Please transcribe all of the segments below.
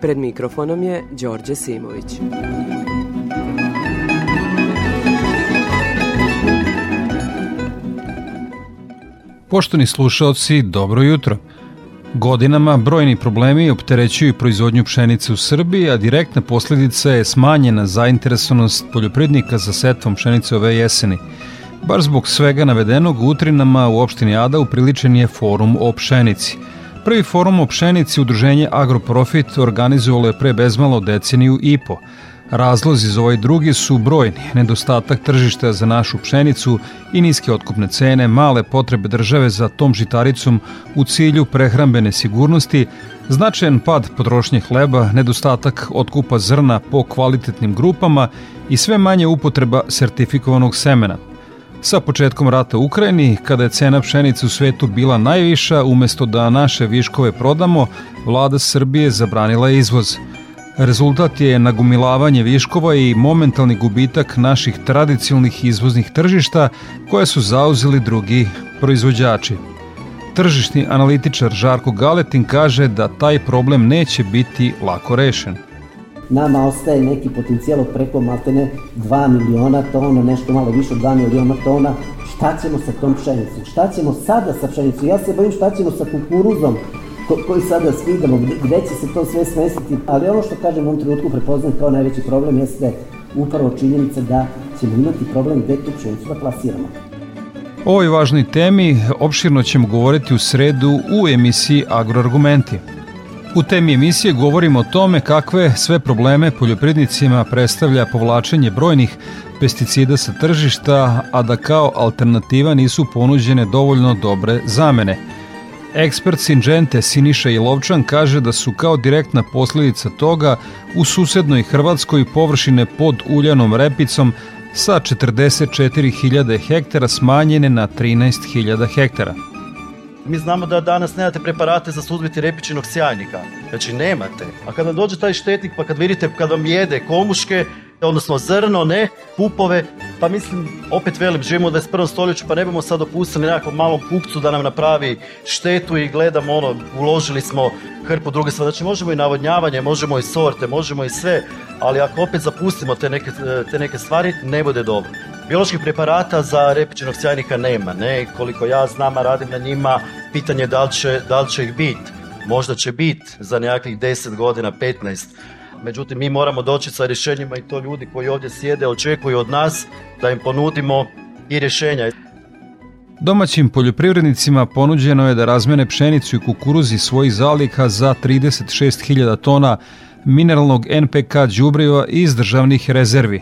Pred mikrofonom je Đorđe Simović. Poštovni slušalci, dobro jutro. Godinama brojni problemi opterećuju proizvodnju pšenice u Srbiji, a direktna posledica je smanjena zainteresovanost poljoprivrednika za setvom pšenice ove jeseni. Bar zbog svega navedenog Utrinama u opštini Ada upriličen je forum o pšenici. Prvi forum o pšenici udruženje Agroprofit organizovalo je pre bezmalo deceniju i po. Razlozi za ovaj drugi su brojni, nedostatak tržišta za našu pšenicu i niske otkupne cene, male potrebe države za tom žitaricom u cilju prehrambene sigurnosti, značajan pad potrošnje hleba, nedostatak otkupa zrna po kvalitetnim grupama i sve manje upotreba sertifikovanog semena. Sa početkom rata u Ukrajini, kada je cena pšenice u svetu bila najviša, umesto da naše viškove prodamo, vlada Srbije zabranila izvoz. Rezultat je nagumilavanje viškova i momentalni gubitak naših tradicionalnih izvoznih tržišta koje su zauzeli drugi proizvođači. Tržišni analitičar Žarko Galetin kaže da taj problem neće biti lako rešen. Nama ostaje neki potencijal od preko maltene 2 miliona tona, nešto malo više od 2 miliona tona. Šta ćemo sa tom pšenicom? Šta ćemo sada sa pšenicom? Ja se bojim šta ćemo sa kukuruzom ko, koji sada svidamo, gde, gde će se to sve smestiti. Ali ono što kažem u ovom trenutku prepoznam kao najveći problem jeste upravo činjenica da ćemo imati problem gde tu pšenicu da plasiramo. O ovoj važnoj temi opširno ćemo govoriti u sredu u emisiji Agroargumenti. U temi emisije govorimo o tome kakve sve probleme poljoprednicima predstavlja povlačenje brojnih pesticida sa tržišta, a da kao alternativa nisu ponuđene dovoljno dobre zamene. Ekspert Sinđente Siniša Ilovčan kaže da su kao direktna posledica toga u susednoj Hrvatskoj površine pod uljanom repicom sa 44.000 hektara smanjene na 13.000 hektara. Mi znamo da danas nemate preparate za suzbiti repičinog sjajnika. Znači nemate. A kada dođe taj štetnik, pa kad vidite kad vam jede komuške, odnosno zrno, ne, pupove, pa mislim, opet velim, živimo u 21. stoljeću, pa ne bomo sad dopustili nekakvom malom pukcu da nam napravi štetu i gledamo ono, uložili smo hrpu druge stvari. Znači možemo i navodnjavanje, možemo i sorte, možemo i sve, ali ako opet zapustimo te neke, te neke stvari, ne bude dobro. Bioloških preparata za repičenog sjajnika nema, ne, koliko ja znam, a radim na njima, pitanje je da li će, da li će ih biti. Možda će biti za nekakvih 10 godina, 15, Međutim, mi moramo doći sa rješenjima i to ljudi koji ovdje sjede očekuju od nas da im ponudimo i rješenja. Domaćim poljoprivrednicima ponuđeno je da razmene pšenicu i kukuruzi svojih zaliha za 36.000 tona mineralnog NPK đubriva iz državnih rezervi.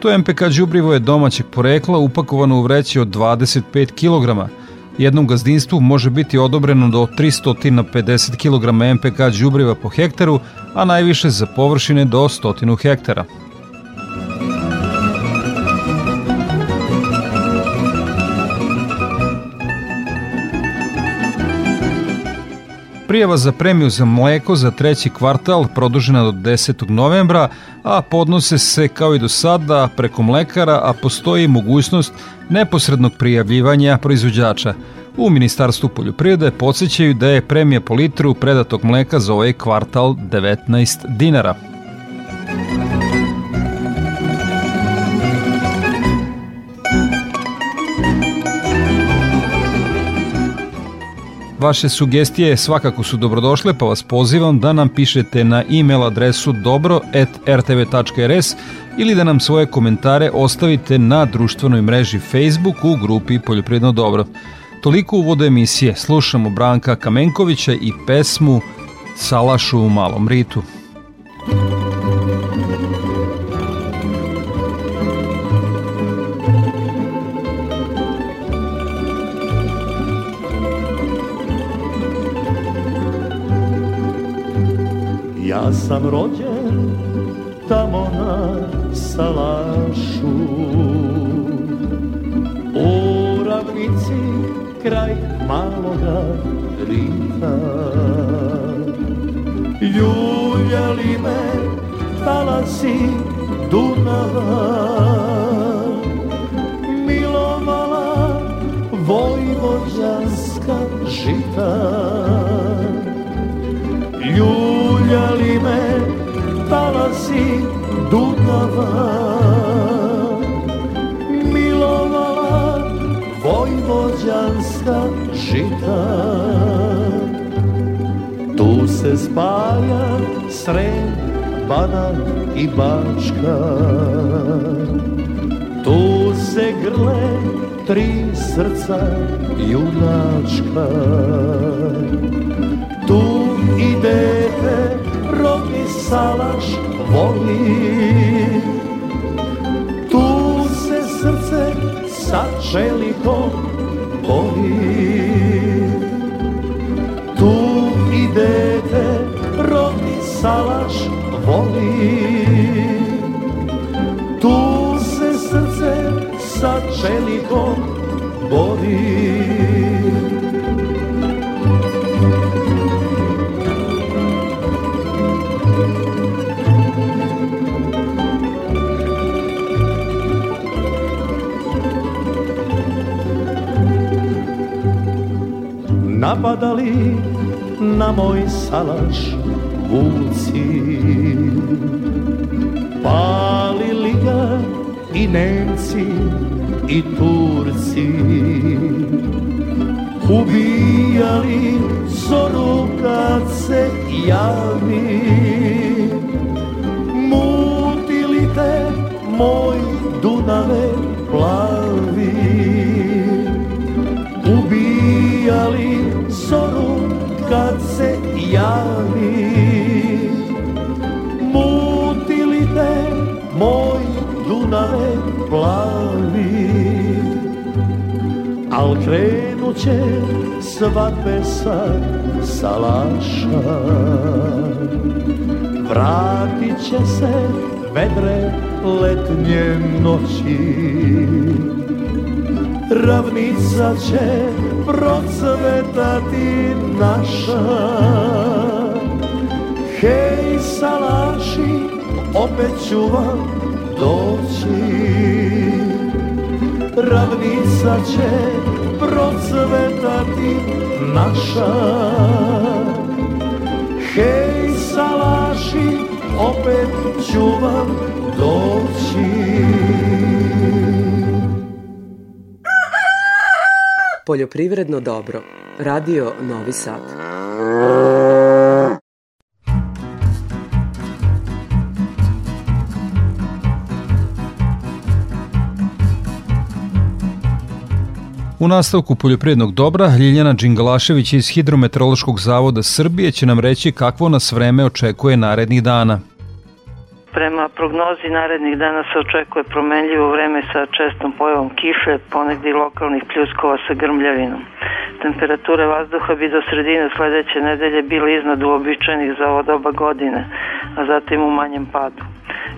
To NPK đubrivo je domaćeg porekla upakovano u vreći od 25 kg. Jednom gazdinstvu može biti odobreno do 350 kg MPK đubriva po hektaru, a najviše za površine do 100 hektara. Prijava za premiju za mleko za treći kvartal produžena do 10. novembra, a podnose se kao i do sada preko mlekara, a postoji mogućnost neposrednog prijavljivanja proizvođača. U Ministarstvu poljoprivrede podsjećaju da je premija po litru predatog mleka za ovaj kvartal 19 dinara. Vaše sugestije svakako su dobrodošle, pa vas pozivam da nam pišete na e-mail adresu dobro.rtv.rs ili da nam svoje komentare ostavite na društvenoj mreži Facebook u grupi Poljoprivredno dobro. Toliko uvodu emisije. Slušamo Branka Kamenkovića i pesmu Salašu u malom ritu. Ja sam rođen tamo na salašu. U ravnici kraj maloga rita Ljuljali me talasi Dunava? Milovala vojvođanska žita. Ljuljali me talasi Dunava Milovala vojvođanska žita. Tu se spaja Srem, Banat i Bačka. Tu se grle tri srca junačka i dete rodni salaš voli. Tu se srce sa čelikom boli Tu i dete rodni salaš voli. Tu se srce sa čelikom boli napadali na moj salaš vuci Palili ga i Nemci i Turci. Ubijali zoru kad se javi. Mutili te moj Dunave javi Mutili te moj Dunave plavi Al krenut će svadbe sa salaša. Vratit će se vedre letnje noći Ravnica će procvetati naša. Hej salaši, opet ću vam doći. Ravnica će procvetati naša. Hej salaši, opet ću vam doći Poljoprivredno dobro. Radio Novi Sad. U nastavku poljoprivrednog dobra Ljiljana Đingalašević iz Hidrometeorološkog zavoda Srbije će nam reći kakvo nas vreme očekuje narednih dana. Prema prognozi narednih dana se očekuje promenljivo vreme sa čestom pojavom kiše, ponegdje lokalnih pljuskova sa grmljavinom. Temperature vazduha bi do sredine sledeće nedelje bile iznad uobičajenih za ovo doba godine, a zatim u manjem padu.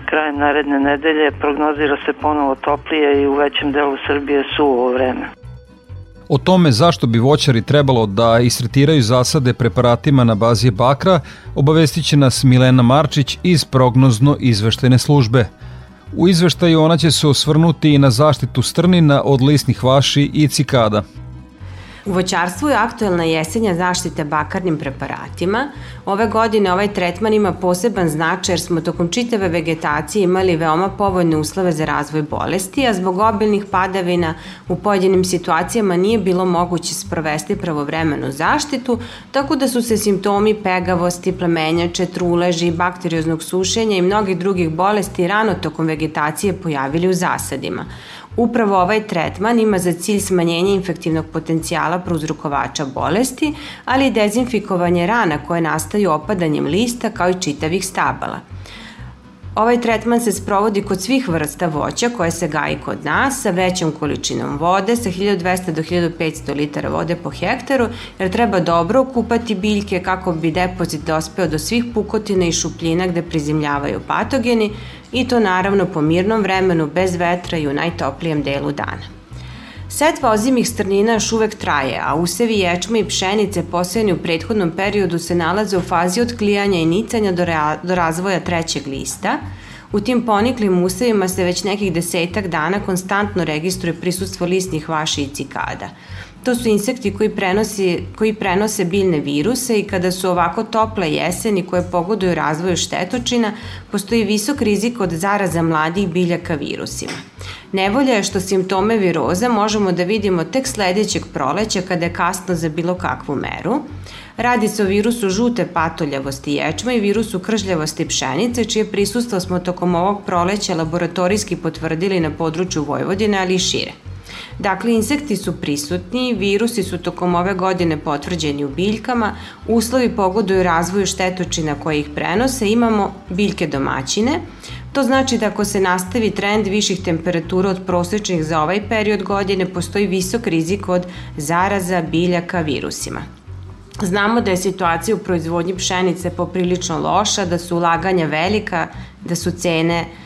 Krajem naredne nedelje prognozira se ponovo toplije i u većem delu Srbije suvo vreme. O tome zašto bi voćari trebalo da istretiraju zasade preparatima na bazi bakra, obavestit će nas Milena Marčić iz prognozno izveštajne službe. U izveštaju ona će se osvrnuti i na zaštitu strnina od lisnih vaši i cikada. U voćarstvu je aktuelna jesenja zaštite bakarnim preparatima. Ove godine ovaj tretman ima poseban značaj jer smo tokom čitave vegetacije imali veoma povoljne uslove za razvoj bolesti, a zbog obilnih padavina u pojedinim situacijama nije bilo moguće sprovesti pravovremenu zaštitu, tako da su se simptomi pegavosti, plemenjače, truleži, bakterioznog sušenja i mnogih drugih bolesti rano tokom vegetacije pojavili u zasadima. Upravo ovaj tretman ima za cilj smanjenje infektivnog potencijala prouzrukovača bolesti, ali i dezinfikovanje rana koje nastaju opadanjem lista kao i čitavih stabala. Ovaj tretman se sprovodi kod svih vrsta voća koje se gaji kod nas sa većom količinom vode, sa 1200 do 1500 litara vode po hektaru, jer treba dobro okupati biljke kako bi depozit dospeo do svih pukotina i šupljina gde prizemljavaju patogeni i to naravno po mirnom vremenu, bez vetra i u najtoplijem delu dana. Setva ozimih strnina još uvek traje, a usevi ječma i pšenice posejani u prethodnom periodu se nalaze u fazi otklijanja i nicanja do, rea, do razvoja trećeg lista. U tim poniklim usevima se već nekih desetak dana konstantno registruje prisustvo listnih vaši i cikada. To su insekti koji, prenosi, koji prenose biljne viruse i kada su ovako tople jeseni koje pogoduju razvoju štetočina, postoji visok rizik od zaraza mladih biljaka virusima. Nevolja je što simptome viroza možemo da vidimo tek sledećeg proleća kada je kasno za bilo kakvu meru. Radi se o virusu žute patoljavosti ječma i virusu kržljavosti pšenice, čije prisustvo smo tokom ovog proleća laboratorijski potvrdili na području Vojvodine, ali i šire. Dakle, insekti su prisutni, virusi su tokom ove godine potvrđeni u biljkama, uslovi pogoduju razvoju štetočina koje ih prenose, imamo biljke domaćine, To znači da ako se nastavi trend viših temperatura od prosečnih za ovaj period godine, postoji visok rizik od zaraza biljaka virusima. Znamo da je situacija u proizvodnji pšenice poprilično loša, da su ulaganja velika, da su cene e,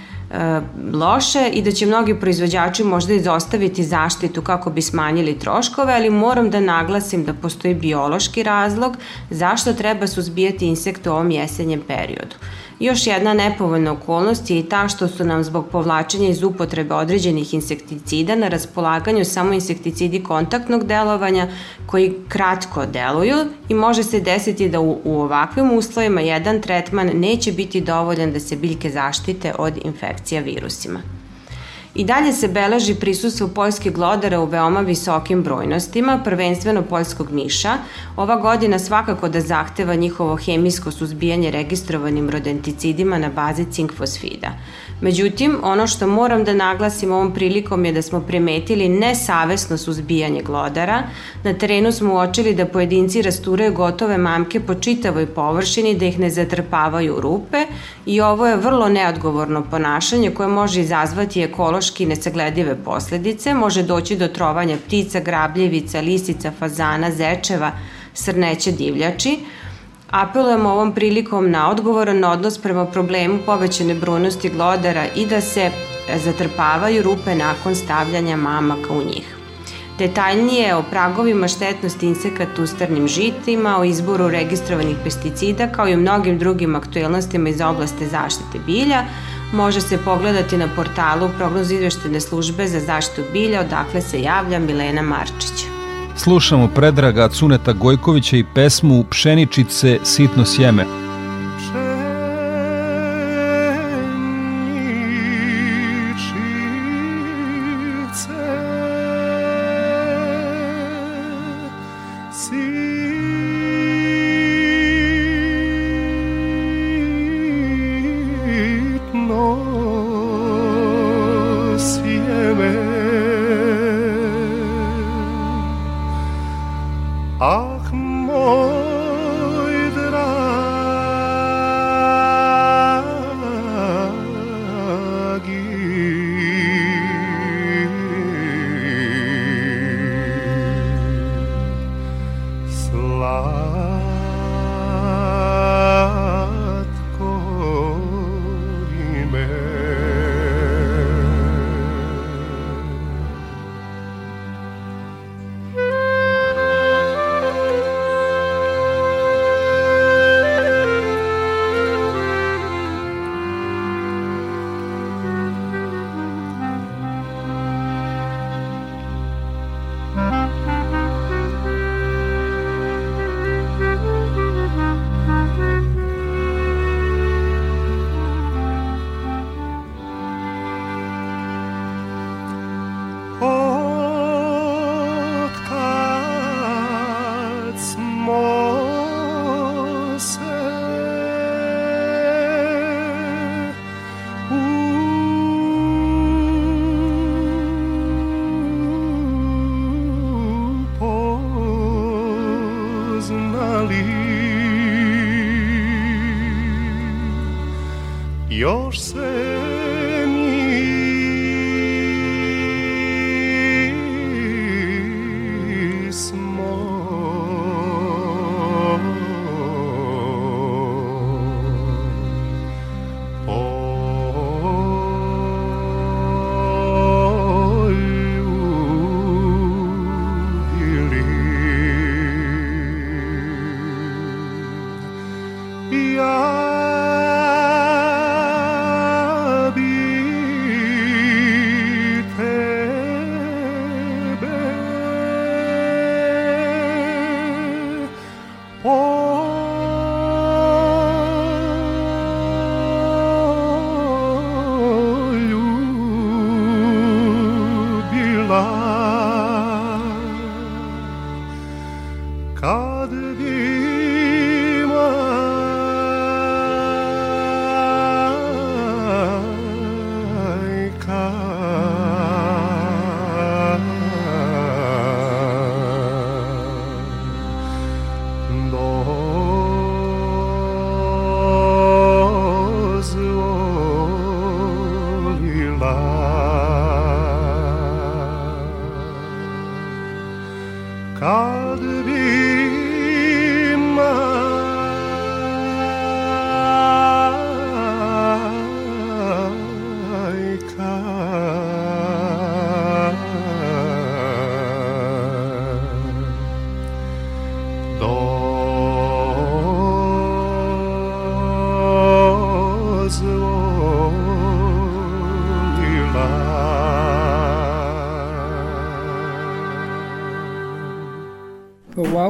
loše i da će mnogi proizvođači možda izostaviti zaštitu kako bi smanjili troškove, ali moram da naglasim da postoji biološki razlog zašto treba suzbijati insekte u ovom jesenjem periodu. Još jedna nepovoljna okolnost je i ta što su nam zbog povlačenja iz upotrebe određenih insekticida na raspolaganju samo insekticidi kontaktnog delovanja koji kratko deluju i može se desiti da u, u ovakvim uslovima jedan tretman neće biti dovoljan da se biljke zaštite od infekcija virusima. I dalje se beleži prisustvo poljskih glodara u veoma visokim brojnostima, prvenstveno poljskog miša. Ova godina svakako da zahteva njihovo hemijsko suzbijanje registrovanim rodenticidima na bazi cinkfosfida. Međutim, ono što moram da naglasim ovom prilikom je da smo primetili nesavesno suzbijanje glodara. Na terenu smo uočili da pojedinci rasturaju gotove mamke po čitavoj površini, da ih ne zatrpavaju rupe i ovo je vrlo neodgovorno ponašanje koje može izazvati ekološki nesagledive posledice, može doći do trovanja ptica, grabljevica, lisica, fazana, zečeva, srneće divljači, Apelujemo ovom prilikom na odgovoran odnos prema problemu povećane brojnosti glodara i da se zatrpavaju rupe nakon stavljanja mamaka u njih. Detaljnije o pragovima štetnosti insekata u strnim žitima, o izboru registrovanih pesticida, kao i o mnogim drugim aktuelnostima iz oblasti zaštite bilja, može se pogledati na portalu prognoz izveštene službe za zaštitu bilja, odakle se javlja Milena Marčić slušamo Predraga Cuneta Gojkovića i pesmu Pšeničice sitno sjeme. Pšeničice sitno yourself.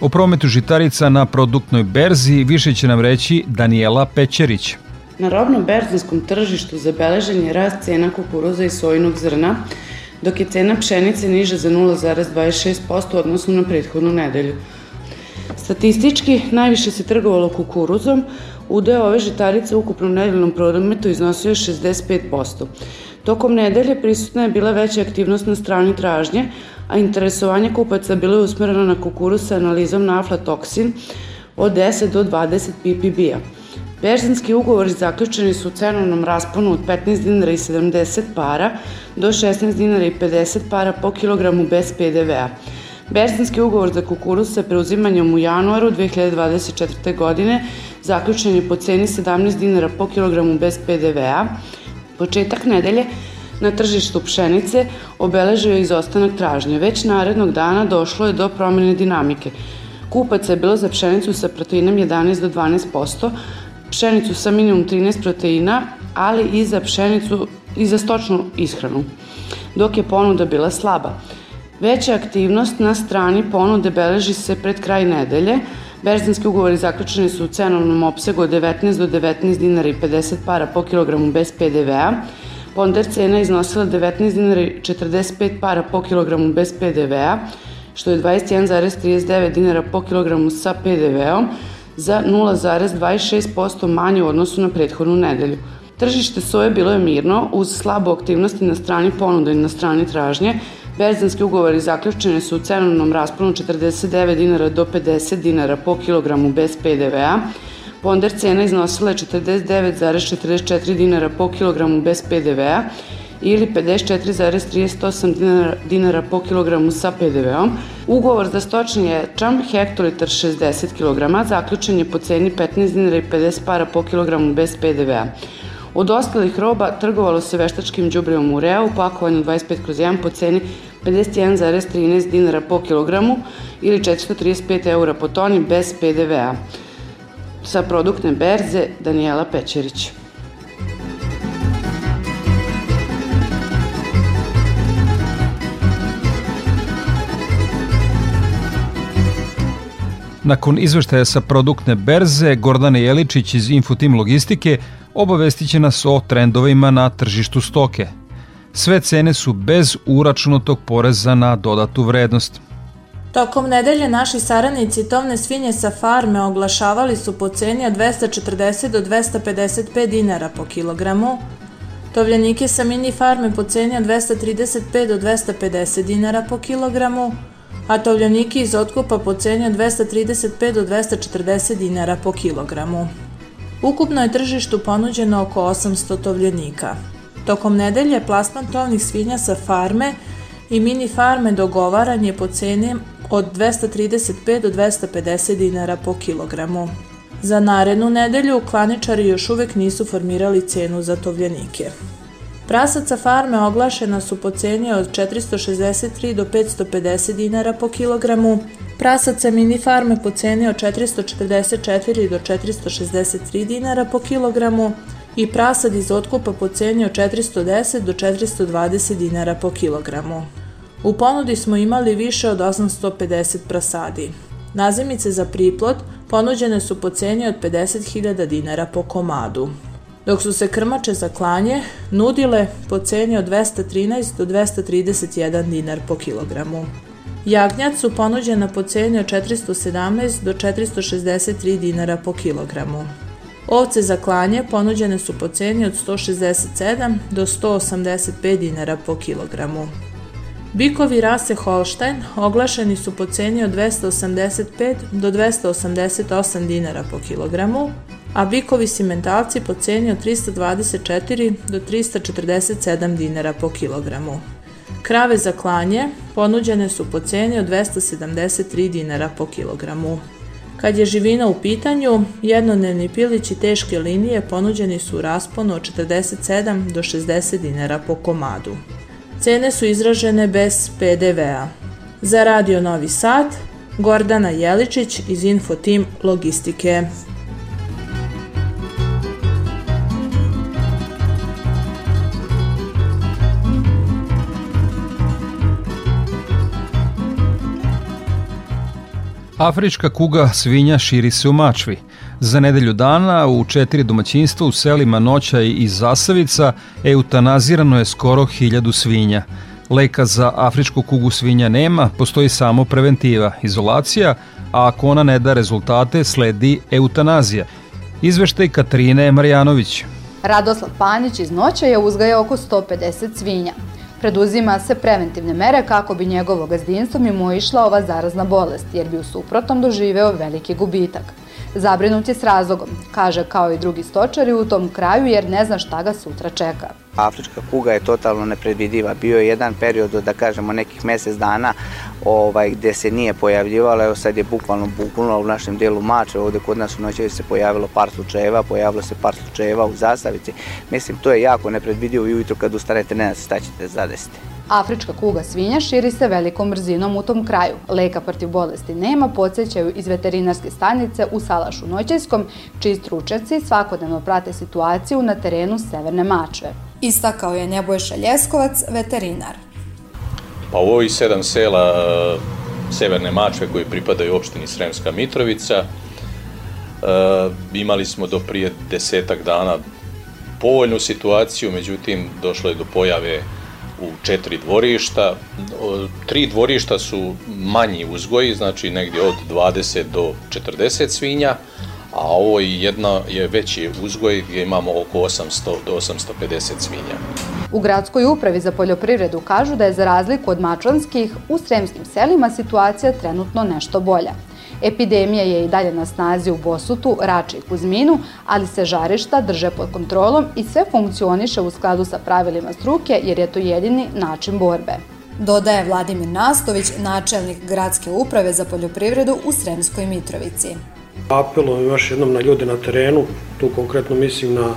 O prometu žitarica na produktnoj berzi više će nam reći Daniela Pećerić. Na robnom berzinskom tržištu zabeležen je rast cena kukuruza i sojinog zrna, dok je cena pšenice niža za 0,26% odnosno na prethodnu nedelju. Statistički najviše se trgovalo kukuruzom, udeo ove žitarice u ukupnom nedeljnom prometu iznosio je 65%. Tokom nedelje prisutna je bila veća aktivnost na strani tražnje, a interesovanje kupaca bilo je usmereno na kukuruz sa analizom na aflatoksin od 10 do 20 ppb-a. Berzanski ugovori zaključeni su u cenovnom rasponu od 15 dinara i 70 para do 16 dinara i 50 para po kilogramu bez PDV-a. Berzanski ugovor za kukuruz sa preuzimanjem u januaru 2024. godine zaključen je po ceni 17 dinara po kilogramu bez PDV-a. Početak nedelje na tržištu pšenice obeležio je izostanak tražnje. Već narednog dana došlo je do promene dinamike. Kupaca je bilo za pšenicu sa proteinom 11 do 12%, pšenicu sa minimum 13 proteina, ali i za pšenicu i za stočnu ishranu, dok je ponuda bila slaba. Veća aktivnost na strani ponude beleži se pred kraj nedelje. Berzanski ugovori zaključeni su u cenovnom opsegu od 19 do 19 dinara i 50 para po kilogramu bez PDV-a, Ponder cena iznosila 19 dinara 45 para po kilogramu bez PDV-a, što je 21,39 dinara po kilogramu sa PDV-om, za 0,26% manje u odnosu na prethodnu nedelju. Tržište soje bilo je mirno, uz slabu aktivnosti na strani ponuda i na strani tražnje. Berzanski ugovori zaključene su u cenovnom rasponu 49 dinara do 50 dinara po kilogramu bez PDV-a, Ponder cena iznosila je 49,44 dinara po kilogramu bez PDV-a ili 54,38 dinara, dinara po kilogramu sa PDV-om. Ugovor za stočni ječam hektolitar 60 kg zaključen je po ceni 15 dinara i 50 para po kilogramu bez PDV-a. Od ostalih roba trgovalo se veštačkim džubrijom u Reu, pakovanju 25 kroz 1 po ceni 51,13 dinara po kilogramu ili 435 eura po toni bez PDV-a sa produktne berze Danijela Pećerić. Nakon izveštaja sa produktne berze, Gordana Jeličić iz Infotim Logistike obavestit će nas o trendovima na tržištu stoke. Sve cene su bez uračunatog poreza na dodatu vrednost. Tokom nedelje naši saradnici tovne svinje sa farme oglašavali su po ceni od 240 do 255 dinara po kilogramu, tovljenike sa mini farme po ceni od 235 do 250 dinara po kilogramu, a tovljenike iz otkupa po ceni od 235 do 240 dinara po kilogramu. Ukupno je tržištu ponuđeno oko 800 tovljenika. Tokom nedelje plasman tovnih svinja sa farme i mini farme dogovaran je po ceni od 235 do 250 dinara po kilogramu. Za narednu nedelju klaničari još uvek nisu formirali cenu za tovljenike. Prasaca farme oglašena su po ceni od 463 do 550 dinara po kilogramu, prasaca mini farme po ceni od 444 do 463 dinara po kilogramu i prasad iz otkupa po ceni od 410 do 420 dinara po kilogramu. U ponudi smo imali više od 850 prasadi. Nazimice za priplot ponuđene su po ceni od 50.000 dinara po komadu, dok su se krmače za klanje nudile po ceni od 213 do 231 dinar po kilogramu. Jagnjac su ponuđena po ceni od 417 do 463 dinara po kilogramu. Ovce za klanje ponuđene su po ceni od 167 do 185 dinara po kilogramu. Bikovi rase Holstein oglašeni su po ceni od 285 do 288 dinara po kilogramu, a bikovi simentalci po ceni od 324 do 347 dinara po kilogramu. Krave za klanje ponuđene su po ceni od 273 dinara po kilogramu. Kad je živina u pitanju, jednodnevni pilići teške linije ponuđeni su u rasponu od 47 do 60 dinara po komadu. Cene su izražene bez PDV-a. Za Radio Novi Sad, Gordana Jeličić iz Infotim Logistike. Afrička kuga svinja širi se u Mačvi. Za nedelju dana u četiri domaćinstva u selima Noćaj i Zasavica eutanazirano je skoro hiljadu svinja. Leka za afričku kugu svinja nema, postoji samo preventiva, izolacija, a ako ona ne da rezultate, sledi eutanazija. Izveštaj Katarine Marjanović. Radoslav Panić iz Noćaja uzgaja oko 150 svinja. Preduzima se preventivne mere kako bi njegovo gazdinstvo mimo išla ova zarazna bolest, jer bi u suprotnom doživeo veliki gubitak. Zabrinut je s razlogom, kaže kao i drugi stočari u tom kraju jer ne zna šta ga sutra čeka. Afrička kuga je totalno nepredvidiva. Bio je jedan period od, da kažemo, nekih mesec dana ovaj, gde se nije pojavljivala. Evo sad je bukvalno bukvalno u našem delu Mače, ovde kod nas u noći se pojavilo par slučajeva, pojavilo se par slučajeva u Zasavici. Mislim, to je jako nepredvidivo i ujutro kad ustanete ne znate šta ćete zadesiti. Afrička kuga svinja širi se velikom brzinom u tom kraju. Leka protiv bolesti nema, podsjećaju iz veterinarske stanice u Salašu Noćajskom, čiji stručnjaci svakodnevno prate situaciju na terenu Severne Mačve. Istakao je Nebojša Ljeskovac, veterinar. Pa u ovih sedam sela e, Severne Mačve koji pripadaju opštini Sremska Mitrovica e, imali smo do prije desetak dana povoljnu situaciju, međutim došlo je do pojave u četiri dvorišta. Tri dvorišta su manji uzgoji, znači negdje od 20 do 40 svinja, a ovo je jedna je veći uzgoj gdje imamo oko 800 do 850 svinja. U gradskoj upravi za poljoprivredu kažu da je za razliku od mačvanskih u sremskim selima situacija trenutno nešto bolja. Epidemija je i dalje na snazi u Bosutu, Rači i Kuzminu, ali se žarišta drže pod kontrolom i sve funkcioniše u skladu sa pravilima struke jer je to jedini način borbe. Dodaje Vladimir Nastović, načelnik gradske uprave za poljoprivredu u Sremskoj Mitrovici. Apelujem još jednom na ljude na terenu, tu konkretno mislim na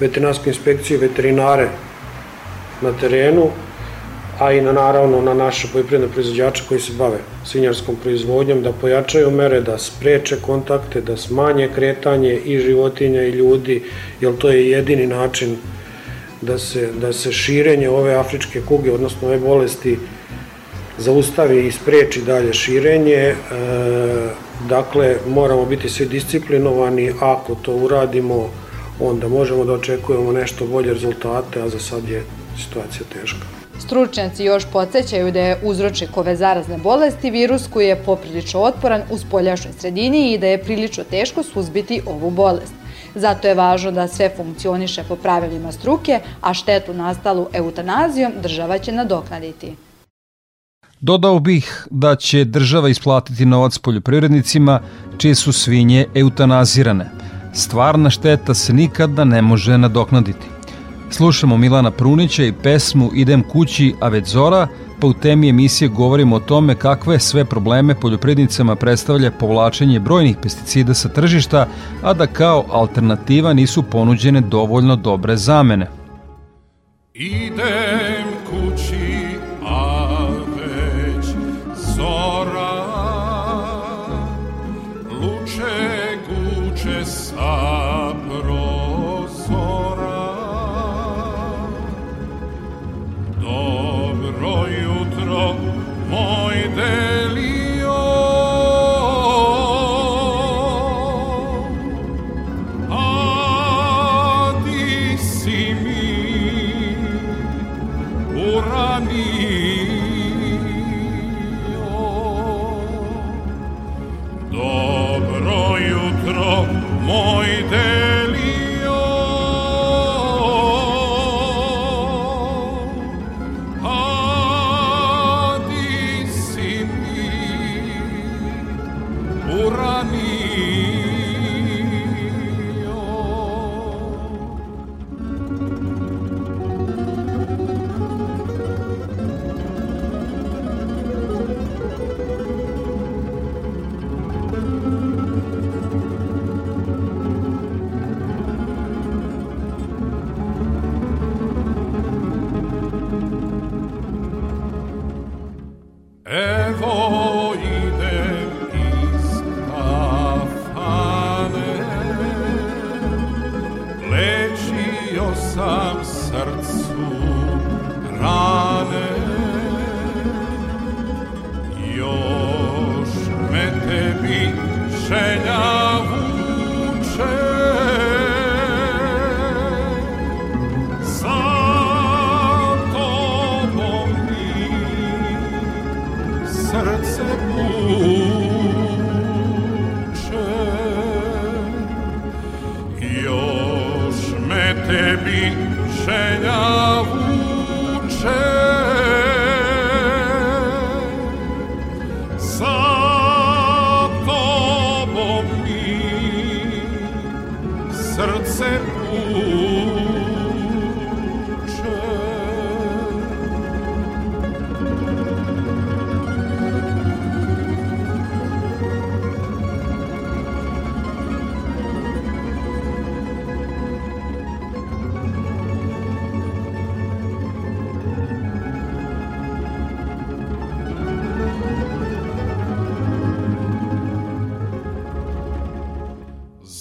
veterinarsku inspekciju, veterinare na terenu, a i na naravno na naše poljoprivredne proizvođače koji se bave svinjarskom proizvodnjom, da pojačaju mere, da spreče kontakte, da smanje kretanje i životinja i ljudi, jer to je jedini način da se, da se širenje ove afričke kuge, odnosno ove bolesti, zaustavi i spreči dalje širenje. E, Dakle, moramo biti svi disciplinovani, ako to uradimo, onda možemo da očekujemo nešto bolje rezultate, a za sad je situacija teška. Stručnjaci još podsjećaju da je uzročnik ove zarazne bolesti virus koji je poprilično otporan u spoljašnjoj sredini i da je prilično teško suzbiti ovu bolest. Zato je važno da sve funkcioniše po pravilima struke, a štetu nastalu eutanazijom država će nadoknaditi. Dodao bih da će država isplatiti novac poljoprivrednicima čije su svinje eutanazirane. Stvarna šteta se nikada ne može nadoknaditi. Slušamo Milana Prunića i pesmu Idem kući, a već zora, pa u temi emisije govorimo o tome kakve sve probleme poljoprivrednicama predstavlja povlačenje brojnih pesticida sa tržišta, a da kao alternativa nisu ponuđene dovoljno dobre zamene. Idem moj delio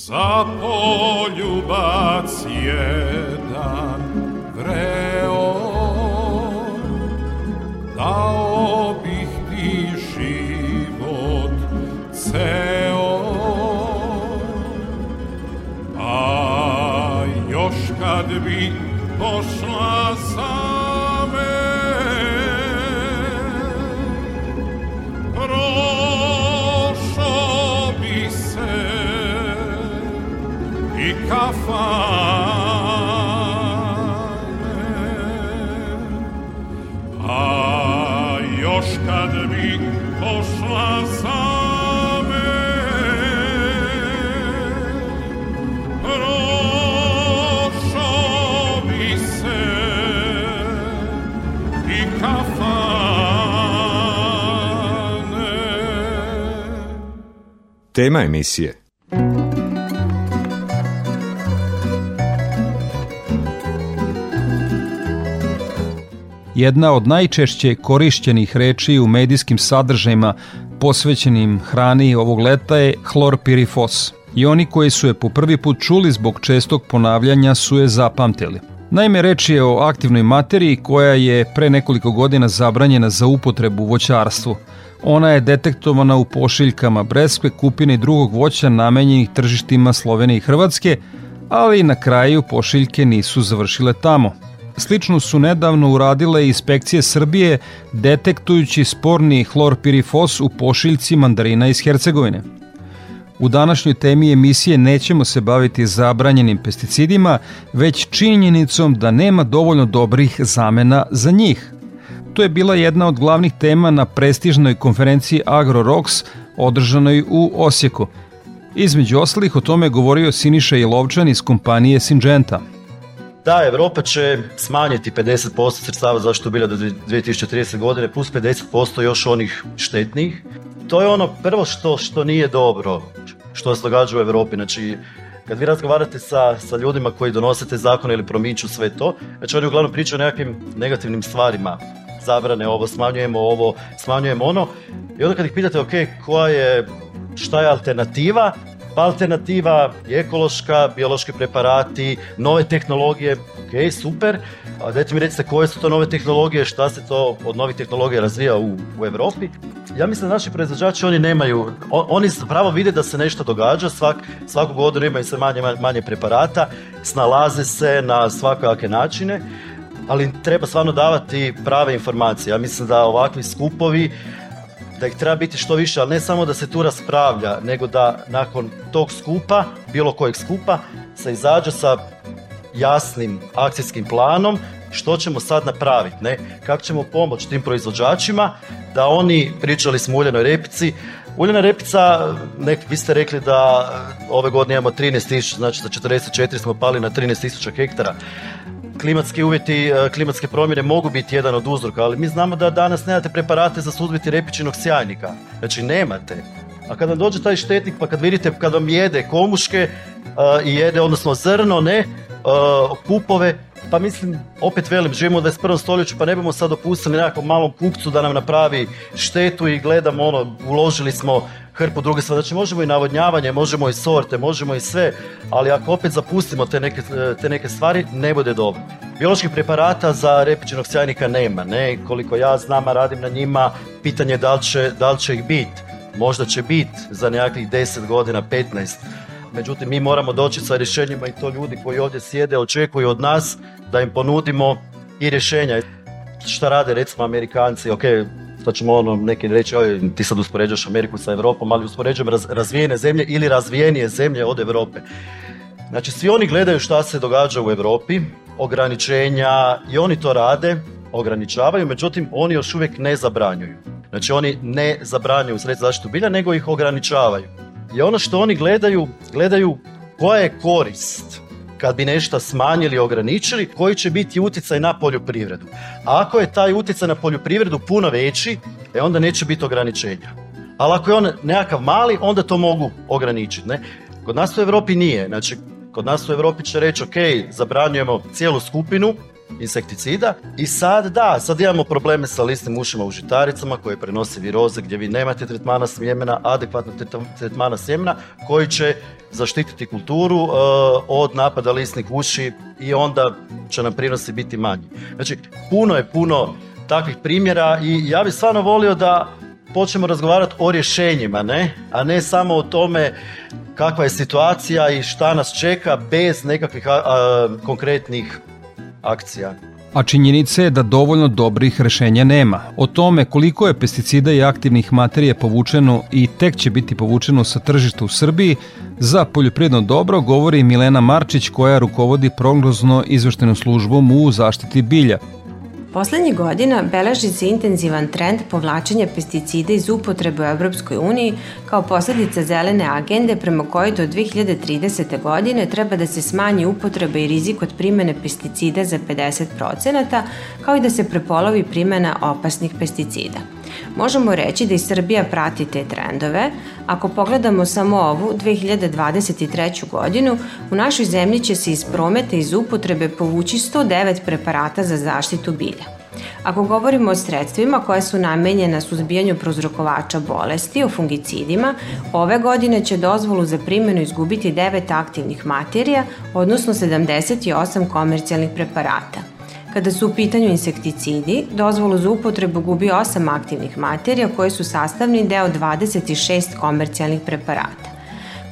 Za poljubac jedan vreo Tema emisije Jedna od najčešće korišćenih reči u medijskim sadržajima posvećenim hrani ovog leta je hlorpirifos. I oni koji su je po prvi put čuli zbog čestog ponavljanja su je zapamtili. Naime, reč je o aktivnoj materiji koja je pre nekoliko godina zabranjena za upotrebu u voćarstvu. Ona je detektovana u pošiljkama breskve, kupine i drugog voća namenjenih tržištima Slovenije i Hrvatske, ali na kraju pošiljke nisu završile tamo. Slično su nedavno uradile inspekcije Srbije detektujući sporni hlorpirifos u pošiljci mandarina iz Hercegovine. U današnjoj temi emisije nećemo se baviti zabranjenim pesticidima, već činjenicom da nema dovoljno dobrih zamena za njih. To je bila jedna od glavnih tema na prestižnoj konferenciji AgroRox održanoj u Osijeku. Između ostalih o tome je govorio Siniša Jelovčan iz kompanije Syngenta. Da, Evropa će smanjiti 50% sredstava zašto bilja do 2030. godine, plus 50% još onih štetnih. To je ono prvo što, što nije dobro, što se događa u Europi. Znači, kad vi razgovarate sa, sa ljudima koji donose te zakone ili promiču sve to, znači oni uglavnom pričaju o nekakvim negativnim stvarima. Zabrane ovo, smanjujemo ovo, smanjujemo ono. I onda kad ih pitate, ok, koja je, šta je alternativa, pa alternativa je ekološka, biološki preparati, nove tehnologije, ok, super. A dajte mi recite koje su to nove tehnologije, šta se to od novih tehnologija razvija u, u Europi. Ja mislim da naši proizvođači oni nemaju, on, oni zapravo vide da se nešto događa, svak, svaku godinu imaju sve manje, manje preparata, snalaze se na svakojake načine, ali treba stvarno davati prave informacije. Ja mislim da ovakvi skupovi da ih treba biti što više, ali ne samo da se tu raspravlja, nego da nakon tog skupa, bilo kojeg skupa, se izađe sa jasnim akcijskim planom što ćemo sad napraviti, ne? kako ćemo pomoći tim proizvođačima da oni, pričali smo o uljenoj repici, Uljena repica, nek, vi ste rekli da ove godine imamo 13.000, znači za 44 smo pali na 13.000 hektara klimatski uvjeti, e, klimatske promjene mogu biti jedan od uzroka, ali mi znamo da danas nemate preparate za suzbiti repičinog sjajnika. Znači nemate. A kad vam dođe taj štetnik, pa kad vidite kad vam jede komuške uh, i jede, odnosno zrno, ne, uh, pupove, pa mislim, opet velim, živimo u 21. stoljeću, pa ne bomo sad dopustili nekakvom malom kupcu da nam napravi štetu i gledamo ono, uložili smo hrpu druge stvari. Znači možemo i navodnjavanje, možemo i sorte, možemo i sve, ali ako opet zapustimo te neke, te neke stvari, ne bude dobro. Bioloških preparata za repičinog sjajnika nema, ne, koliko ja znam, radim na njima, pitanje da li će, da li će ih biti. Možda će biti za nekakvih 10 godina, 15. Međutim, mi moramo doći sa rješenjima i to ljudi koji ovdje sjede očekuju od nas da im ponudimo i rješenja. Šta rade recimo Amerikanci, ok, to ćemo ono neki reći, oj, ti sad uspoređaš Ameriku sa Europom, ali uspoređujem raz, razvijene zemlje ili razvijenije zemlje od Europe. Znači, svi oni gledaju šta se događa u Europi, ograničenja i oni to rade, ograničavaju, međutim, oni još uvijek ne zabranjuju. Znači, oni ne zabranjuju sredstva zaštitu bilja, nego ih ograničavaju. I ono što oni gledaju, gledaju koja je korist kad bi nešto smanjili, ograničili, koji će biti utjecaj na poljoprivredu. A ako je taj utjecaj na poljoprivredu puno veći, e onda neće biti ograničenja. Ali ako je on nekakav mali, onda to mogu ograničiti. Ne? Kod nas u Europi nije. Znači, kod nas u Europi će reći, ok, zabranjujemo cijelu skupinu, insekticida i sad da, sad imamo probleme sa listnim ušima u žitaricama koje prenose viroze gdje vi nemate tretmana sjemena, adekvatno tretmana sjemena koji će zaštititi kulturu uh, od napada listnih uši i onda će nam prinosi biti manji. Znači, puno je puno takvih primjera i ja bih stvarno volio da počnemo razgovarati o rješenjima, ne? a ne samo o tome kakva je situacija i šta nas čeka bez nekakvih a, a, konkretnih akcija. A činjenica je da dovoljno dobrih rešenja nema. O tome koliko je pesticida i aktivnih materija povučeno i tek će biti povučeno sa tržišta u Srbiji, za poljoprivredno dobro govori Milena Marčić koja rukovodi prognozno izveštenu službom u zaštiti bilja. Poslednjih godina beleži se intenzivan trend povlačenja pesticida iz upotrebe u Evropskoj uniji kao posledica zelene agende prema kojoj do 2030. godine treba da se smanji upotreba i rizik od primene pesticida za 50%, kao i da se prepolovi primena opasnih pesticida. Možemo reći da i Srbija prati te trendove. Ako pogledamo samo ovu 2023. godinu, u našoj zemlji će se iz prometa iz upotrebe povući 109 preparata za zaštitu bilja. Ako govorimo o sredstvima koje su namenjena suzbijanju prozrokovača bolesti, o fungicidima, ove godine će dozvolu za primjenu izgubiti 9 aktivnih materija, odnosno 78 komercijalnih preparata – Kada su u pitanju insekticidi, dozvolu za upotrebu gubi 8 aktivnih materija koje su sastavni deo 26 komercijalnih preparata.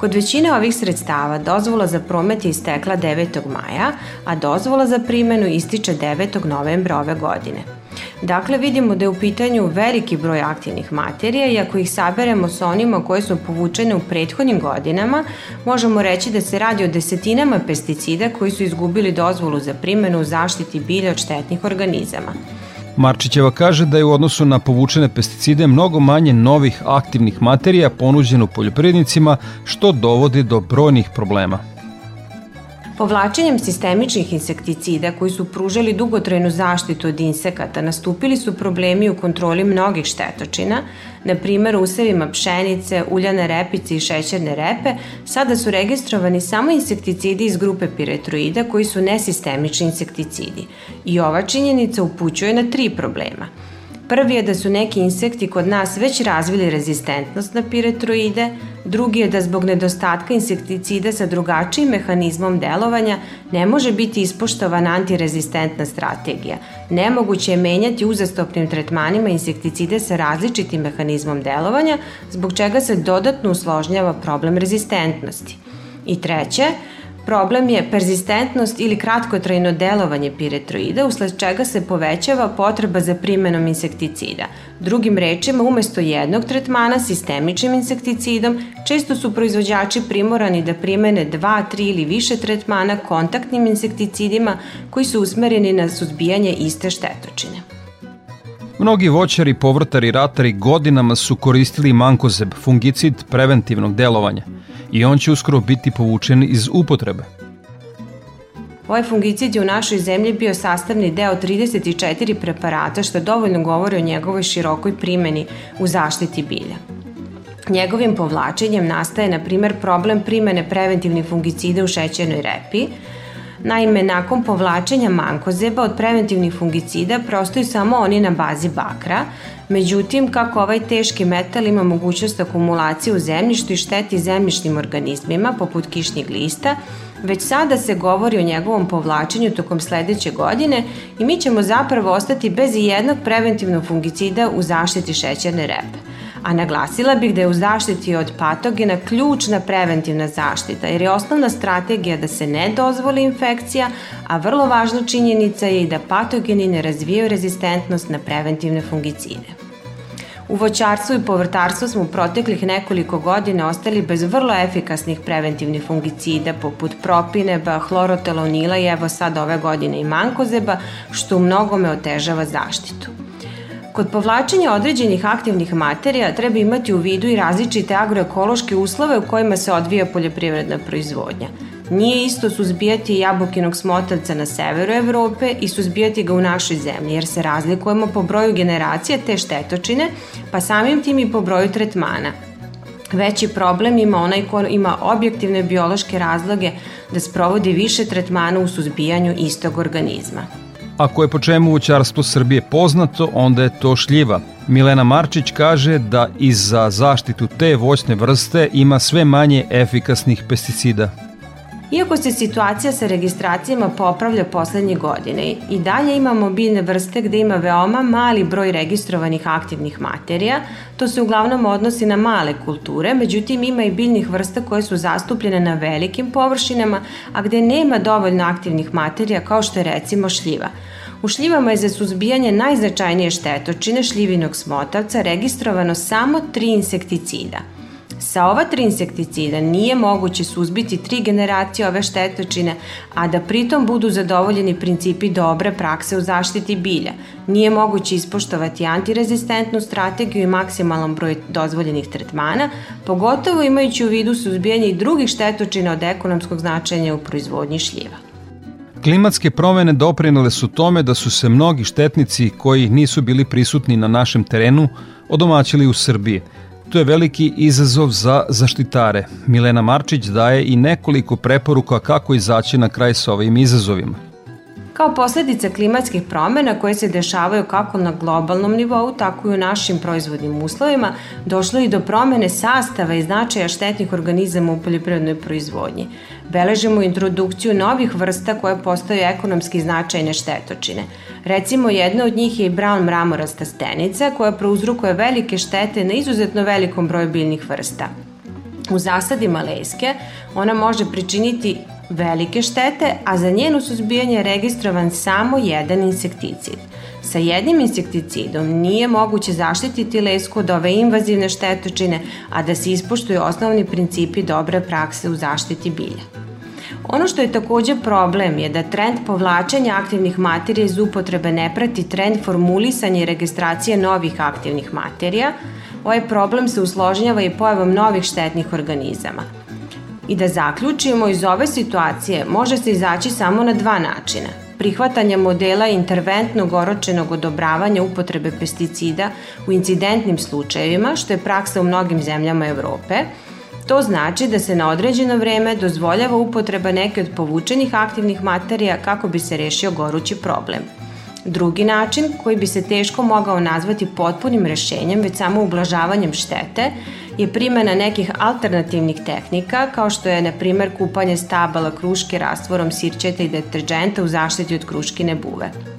Kod većine ovih sredstava dozvola za promet je istekla 9. maja, a dozvola za primenu ističe 9. novembra ove godine. Dakle, vidimo da je u pitanju veliki broj aktivnih materija i ako ih saberemo sa onima koje su povučene u prethodnim godinama, možemo reći da se radi o desetinama pesticida koji su izgubili dozvolu za primenu u zaštiti bilja od štetnih organizama. Marčićeva kaže da je u odnosu na povučene pesticide mnogo manje novih aktivnih materija ponuđeno poljoprivrednicima, što dovodi do brojnih problema. Povlačenjem sistemičnih insekticida koji su pružali dugotrajnu zaštitu od insekata nastupili su problemi u kontroli mnogih štetočina, na primer usevima pšenice, uljane repice i šećerne repe, sada su registrovani samo insekticidi iz grupe piretroida koji su nesistemični insekticidi. I ova činjenica upućuje na tri problema – Prvi je da su neki insekti kod nas već razvili rezistentnost na piretroide, drugi je da zbog nedostatka insekticida sa drugačijim mehanizmom delovanja ne može biti ispoštovana antirezistentna strategija. Nemoguće je menjati uzastopnim tretmanima insekticide sa različitim mehanizmom delovanja, zbog čega se dodatno usložnjava problem rezistentnosti. I treće, Problem je persistentnost ili kratkotrajno delovanje piretroida, usled čega se povećava potreba za primenom insekticida. Drugim rečima, umesto jednog tretmana sistemičnim insekticidom, često su proizvođači primorani da primene dva, tri ili više tretmana kontaktnim insekticidima koji su usmereni na suzbijanje iste štetočine. Mnogi voćari, povrtari, ratari godinama su koristili mankozeb, fungicid preventivnog delovanja – i on će uskoro biti povučen iz upotrebe. Ovaj fungicid je u našoj zemlji bio sastavni deo 34 preparata što dovoljno govori o njegovoj širokoj primeni u zaštiti bilja. Njegovim povlačenjem nastaje, na primer, problem primene preventivnih fungicida u šećernoj repi, Naime, nakon povlačenja mankozeba od preventivnih fungicida prostaju samo oni na bazi bakra, međutim, kako ovaj teški metal ima mogućnost akumulacije u zemljištu i šteti zemljišnim organizmima, poput kišnjeg lista, već sada se govori o njegovom povlačenju tokom sledeće godine i mi ćemo zapravo ostati bez jednog preventivnog fungicida u zaštiti šećerne repe a naglasila bih da je u zaštiti od patogena ključna preventivna zaštita, jer je osnovna strategija da se ne dozvoli infekcija, a vrlo važna činjenica je i da patogeni ne razvijaju rezistentnost na preventivne fungicide. U voćarstvu i povrtarstvu smo u proteklih nekoliko godina ostali bez vrlo efikasnih preventivnih fungicida poput propineba, hlorotelonila i evo sad ove godine i mankozeba, što u mnogome otežava zaštitu. Kod povlačenja određenih aktivnih materija treba imati u vidu i različite agroekološke uslove u kojima se odvija poljoprivredna proizvodnja. Nije isto suzbijati jabukinog smotavca na severu Evrope i suzbijati ga u našoj zemlji, jer se razlikujemo po broju generacija te štetočine, pa samim tim i po broju tretmana. Veći problem ima onaj ko ima objektivne biološke razloge da sprovodi više tretmana u suzbijanju istog organizma. Ako je po čemu voćarstvo Srbije poznato, onda je to šljiva. Milena Marčić kaže da i za zaštitu te voćne vrste ima sve manje efikasnih pesticida. Iako se situacija sa registracijama popravlja poslednje godine i dalje imamo biljne vrste gde ima veoma mali broj registrovanih aktivnih materija, to se uglavnom odnosi na male kulture, međutim ima i biljnih vrsta koje su zastupljene na velikim površinama, a gde nema dovoljno aktivnih materija kao što je recimo šljiva. U šljivama je za suzbijanje najznačajnije štetočine šljivinog smotavca registrovano samo tri insekticida – Sa ova tri insekticida nije moguće suzbiti tri generacije ove štetočine, a da pritom budu zadovoljeni principi dobre prakse u zaštiti bilja. Nije moguće ispoštovati antirezistentnu strategiju i maksimalan broj dozvoljenih tretmana, pogotovo imajući u vidu suzbijanje i drugih štetočina od ekonomskog značenja u proizvodnji šljiva. Klimatske promene doprinale su tome da su se mnogi štetnici koji nisu bili prisutni na našem terenu odomaćili u Srbiji – To je veliki izazov za zaštitare. Milena Marčić daje i nekoliko preporuka kako izaći na kraj sa ovim izazovima. Kao posledica klimatskih promena koje se dešavaju kako na globalnom nivou, tako i u našim proizvodnim uslovima, došlo i do promene sastava i značaja štetnih organizama u poljoprivrednoj proizvodnji. Beležimo introdukciju novih vrsta koje postaju ekonomski značajne štetočine. Recimo, jedna od njih je i brown mramorasta stenica koja prouzrukuje velike štete na izuzetno velikom broju biljnih vrsta. U zasadima leske ona može pričiniti velike štete, a za njeno suzbijanje je registrovan samo jedan insekticid. Sa jednim insekticidom nije moguće zaštititi lesku od ove invazivne štetočine, a da se ispoštuju osnovni principi dobre prakse u zaštiti bilja. Ono što je takođe problem je da trend povlačenja aktivnih materija iz upotrebe ne prati trend formulisanja i registracije novih aktivnih materija. Ovaj problem se usložnjava i pojavom novih štetnih organizama. I da zaključimo, iz ove situacije može se izaći samo na dva načina. Prihvatanje modela interventnog oročenog odobravanja upotrebe pesticida u incidentnim slučajevima, što je praksa u mnogim zemljama Evrope, To znači da se na određeno vreme dozvoljava upotreba neke od povučenih aktivnih materija kako bi se rešio gorući problem. Drugi način, koji bi se teško mogao nazvati potpunim rešenjem, već samo ublažavanjem štete, je primjena nekih alternativnih tehnika, kao što je, na primer, kupanje stabala kruške rastvorom sirćeta i deterđenta u zaštiti od kruškine buve.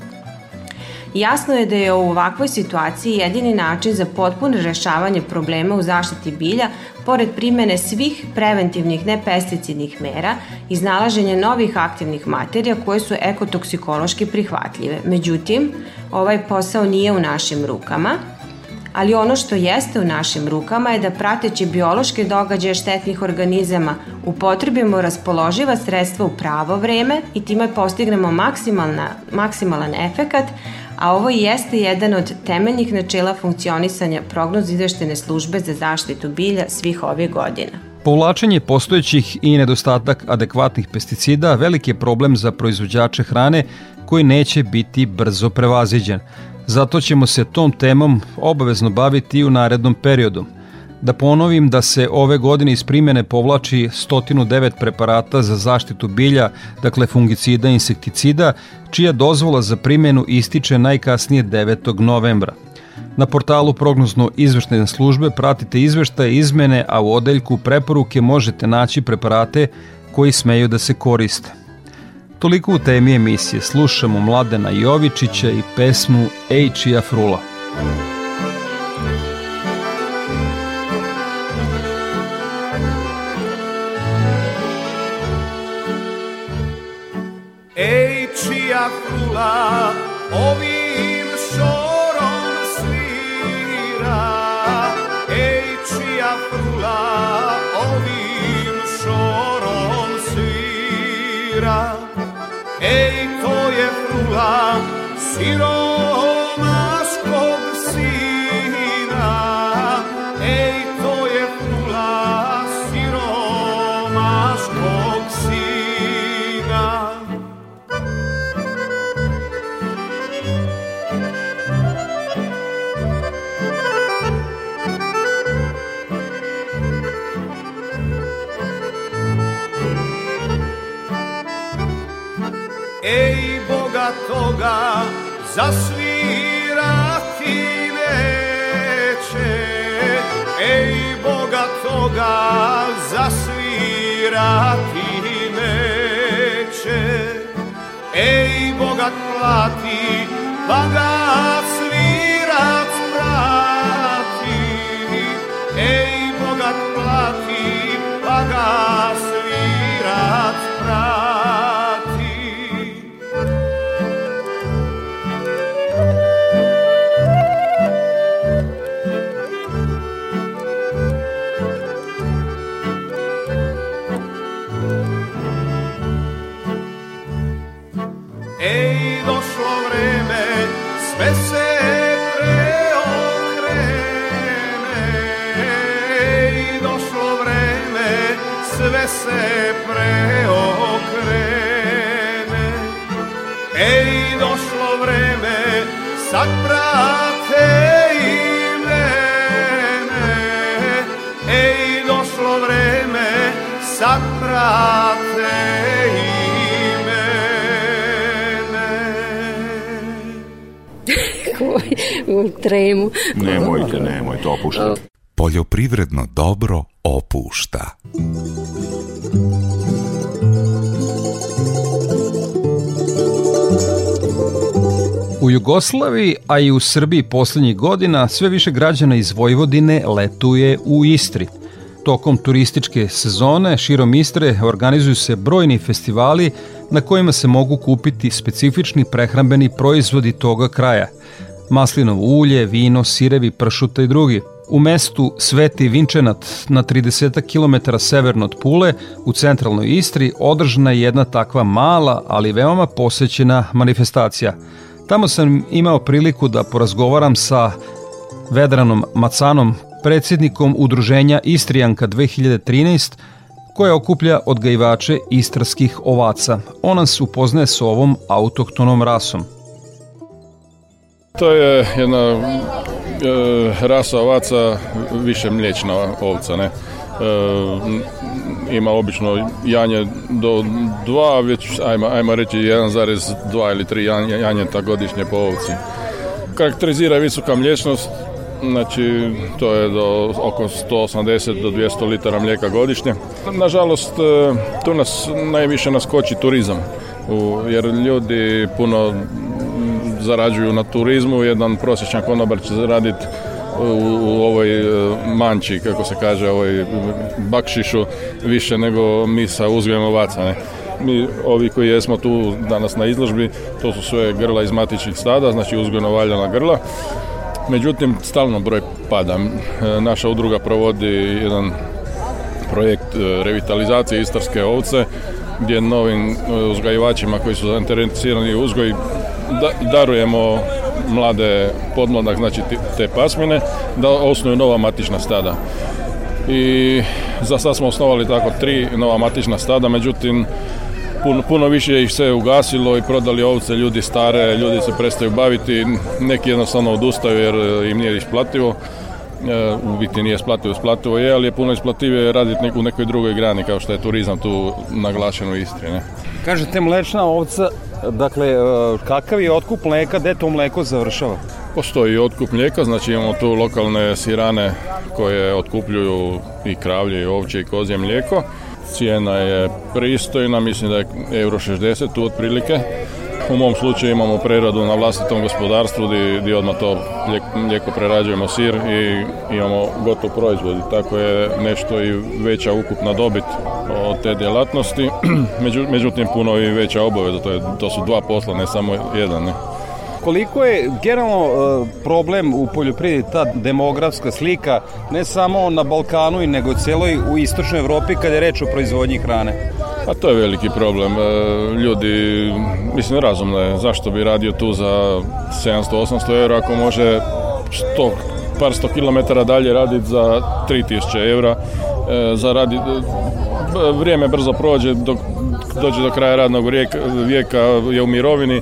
Jasno je da je u ovakvoj situaciji jedini način za potpuno rešavanje problema u zaštiti bilja, pored primene svih preventivnih nepesticidnih mera, iznalaženje novih aktivnih materija koje su ekotoksikološki prihvatljive. Međutim, ovaj posao nije u našim rukama, ali ono što jeste u našim rukama je da prateći biološke događaje štetnih organizama upotrebimo raspoloživa sredstva u pravo vreme i time postignemo maksimalna, maksimalan efekat, a ovo jeste jedan od temeljnih načela funkcionisanja prognoz izveštene službe za zaštitu bilja svih ovih godina. Povlačenje postojećih i nedostatak adekvatnih pesticida veliki je problem za proizvođače hrane koji neće biti brzo prevaziđen. Zato ćemo se tom temom obavezno baviti u narednom periodu. Da ponovim da se ove godine iz primjene povlači 109 preparata za zaštitu bilja, dakle fungicida i insekticida, čija dozvola za primjenu ističe najkasnije 9. novembra. Na portalu prognozno izveštene službe pratite izveštaje izmene, a u odeljku preporuke možete naći preparate koji smeju da se koriste. Toliko u temi emisije slušamo Mladena Jovičića i pesmu Ejčija Frula. Ej, frula ovim šorom svira. Ej, čija frula ovim šorom svira. Ej, to je frula siromaškog toga zasvirati neće. Ej, Boga toga zasvirati neće. Ej, Boga plati, pa ga svirac prati Ej, Boga plati, pa ga svirac prate tremu. Nemojte, nemojte, opuštajte. Poljoprivredno dobro opušta. U Jugoslaviji, a i u Srbiji poslednjih godina, sve više građana iz Vojvodine letuje u Istri. Tokom turističke sezone širom Istre organizuju se brojni festivali na kojima se mogu kupiti specifični prehrambeni proizvodi toga kraja. Maslinovo ulje, vino, sirevi, pršuta i drugi. U mestu Sveti Vinčenat na 30 km severno od Pule u centralnoj Istri održana je jedna takva mala, ali veoma posećena manifestacija – Tamo sam imao priliku da porazgovaram sa Vedranom Macanom, predsjednikom udruženja Istrijanka 2013, koje okuplja odgajivače istarskih ovaca. On nas upoznaje s ovom autohtonom rasom. To je jedna e, rasa ovaca više mliječna ovca, ne? E, ima obično janje do dva, već ajmo, ajmo reći 1,2 ili 3 janjeta godišnje po ovci. Karakterizira visoka mliječnost, znači to je do oko 180 do 200 litara mlijeka godišnje. Nažalost, e, tu nas najviše naskoči turizam, jer ljudi puno zarađuju na turizmu, jedan prosječan konobar će zaraditi u, ovoj e, manči, kako se kaže, ovoj bakšišu više nego mi sa uzgojem ovaca. Ne? Mi, ovi koji jesmo tu danas na izložbi, to su sve grla iz matičnih stada, znači uzgojno valjana grla. Međutim, stalno broj pada. E, naša udruga provodi jedan projekt e, revitalizacije istarske ovce, gdje novim uzgajivačima koji su zainteresirani u uzgoj darujemo mlade podmladak, znači te pasmine, da osnuju nova matična stada. I za sad smo osnovali tako tri nova matična stada, međutim puno, puno više ih se ugasilo i prodali ovce, ljudi stare, ljudi se prestaju baviti, neki jednostavno odustaju jer im nije isplativo. E, u biti nije isplativo, isplativo je, ali je puno isplativije raditi u nekoj drugoj grani kao što je turizam tu naglašen u Istri. Ne? Kažete mlečna ovca, dakle e, kakav je otkup mleka, gde to mleko završava? Postoji otkup mlijeka, znači imamo tu lokalne sirane koje otkupljuju i kravlje i ovče i kozje mlijeko. Cijena je pristojna, mislim da je euro 60 tu otprilike. U mom slučaju imamo preradu na vlastitom gospodarstvu gdje, gdje odmah to mlijeko prerađujemo sir i imamo gotov proizvod. Tako je nešto i veća ukupna dobit od te djelatnosti. Međutim, puno i veća obaveza. To, je, to su dva posla, ne samo jedan. Ne? koliko je generalno e, problem u poljoprivredi ta demografska slika ne samo na Balkanu i nego celoj u istočnoj Evropi kada je reč o proizvodnji hrane? A to je veliki problem. E, ljudi, mislim, razumno je. Zašto bi radio tu za 700-800 eura ako može 100, par sto kilometara dalje raditi za 3000 eura. E, za radi, vrijeme brzo prođe dok dođe do kraja radnog vijeka je u mirovini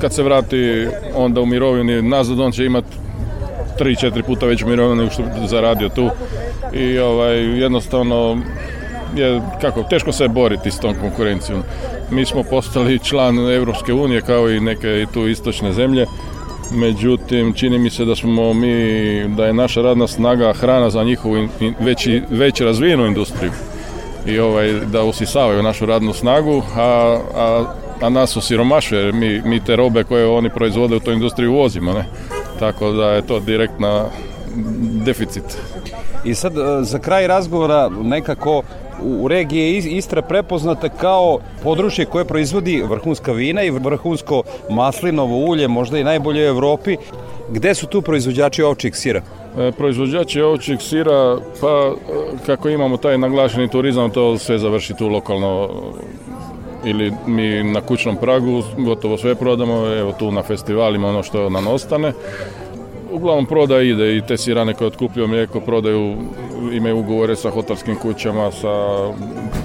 kad se vrati onda u mirovini nazad on će imati 3-4 puta veću mirovinu nego što zaradio tu i ovaj, jednostavno je kako teško se boriti s tom konkurencijom. Mi smo postali član Europske unije kao i neke tu istočne zemlje. Međutim, čini mi se da smo mi, da je naša radna snaga hrana za njihovu veći, već razvijenu industriju i ovaj, da usisavaju našu radnu snagu, a, a, a nas osiromašuje, mi, mi te robe koje oni proizvode u toj industriji uvozimo, ne? Tako da je to direktna deficit. I sad e, za kraj razgovora nekako u regiji je Istra prepoznata kao područje koje proizvodi vrhunska vina i vrhunsko maslinovo ulje, možda i najbolje u Evropi. Gde su tu proizvođači ovčih sira? E, proizvođači ovčih sira, pa e, kako imamo taj naglašeni turizam, to sve završi tu lokalno ili mi na kućnom pragu gotovo sve prodamo, evo tu na festivalima ono što nam ostane. Uglavnom proda ide i te sirane koje otkupljuju mlijeko prodaju, imaju ugovore sa hotelskim kućama, sa,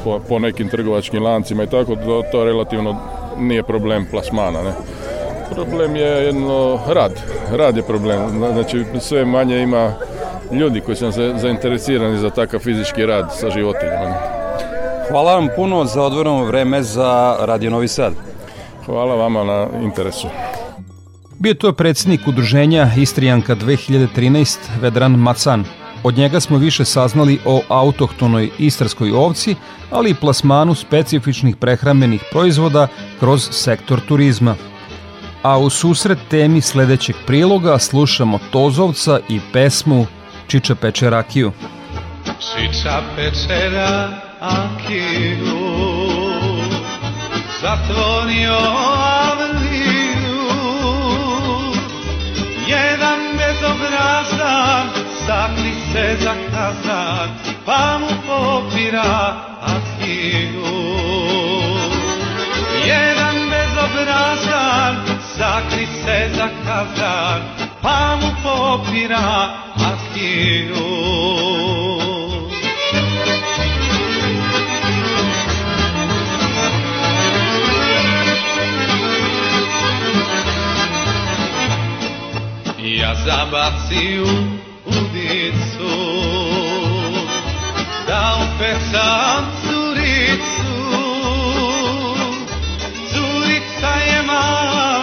po, po nekim trgovačkim lancima i tako, to, to relativno nije problem plasmana. Ne? Problem je jedno rad, rad je problem, znači sve manje ima ljudi koji su zainteresirani za takav fizički rad sa životinjama. Hvala vam puno za odvoreno vreme za Radio Novi Sad. Hvala vama na interesu. Bio to predsjednik udruženja Istrijanka 2013 Vedran Macan. Od njega smo više saznali o autohtonoj istarskoj ovci, ali i plasmanu specifičnih prehrambenih proizvoda kroz sektor turizma. A u susret temi sledećeg priloga slušamo Tozovca i pesmu Čiča peče rakiju. Čiča peče rakiju Zatvorio avliju Jedan bezobrazan Sakli se za kazan Pa mu popira akiju Jedan bezobrazan Sakli se za kazan Pa mu popira akiju Ja zabacio udicu Da upecam curicu. Curica je mala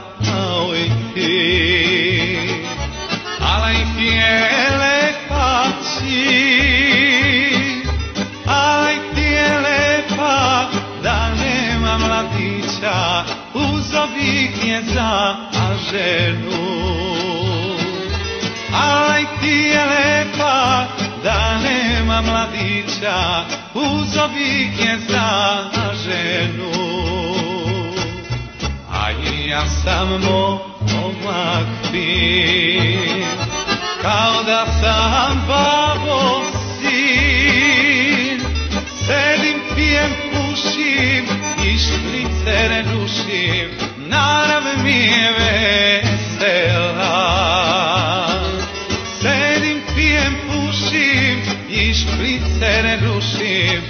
ti, ale i tijele pači, ale i tijele pa, da nema mladića, uzovik je za ženu. Ale i tijele pa, da nema mladića, uzovik je za ženu. A ja sam momak fin, kao da sam babo sin. Sedim, pijem, pušim i šprice ne dušim, narav mi je vesela. Sedim, pijem, pušim i šprice dušim,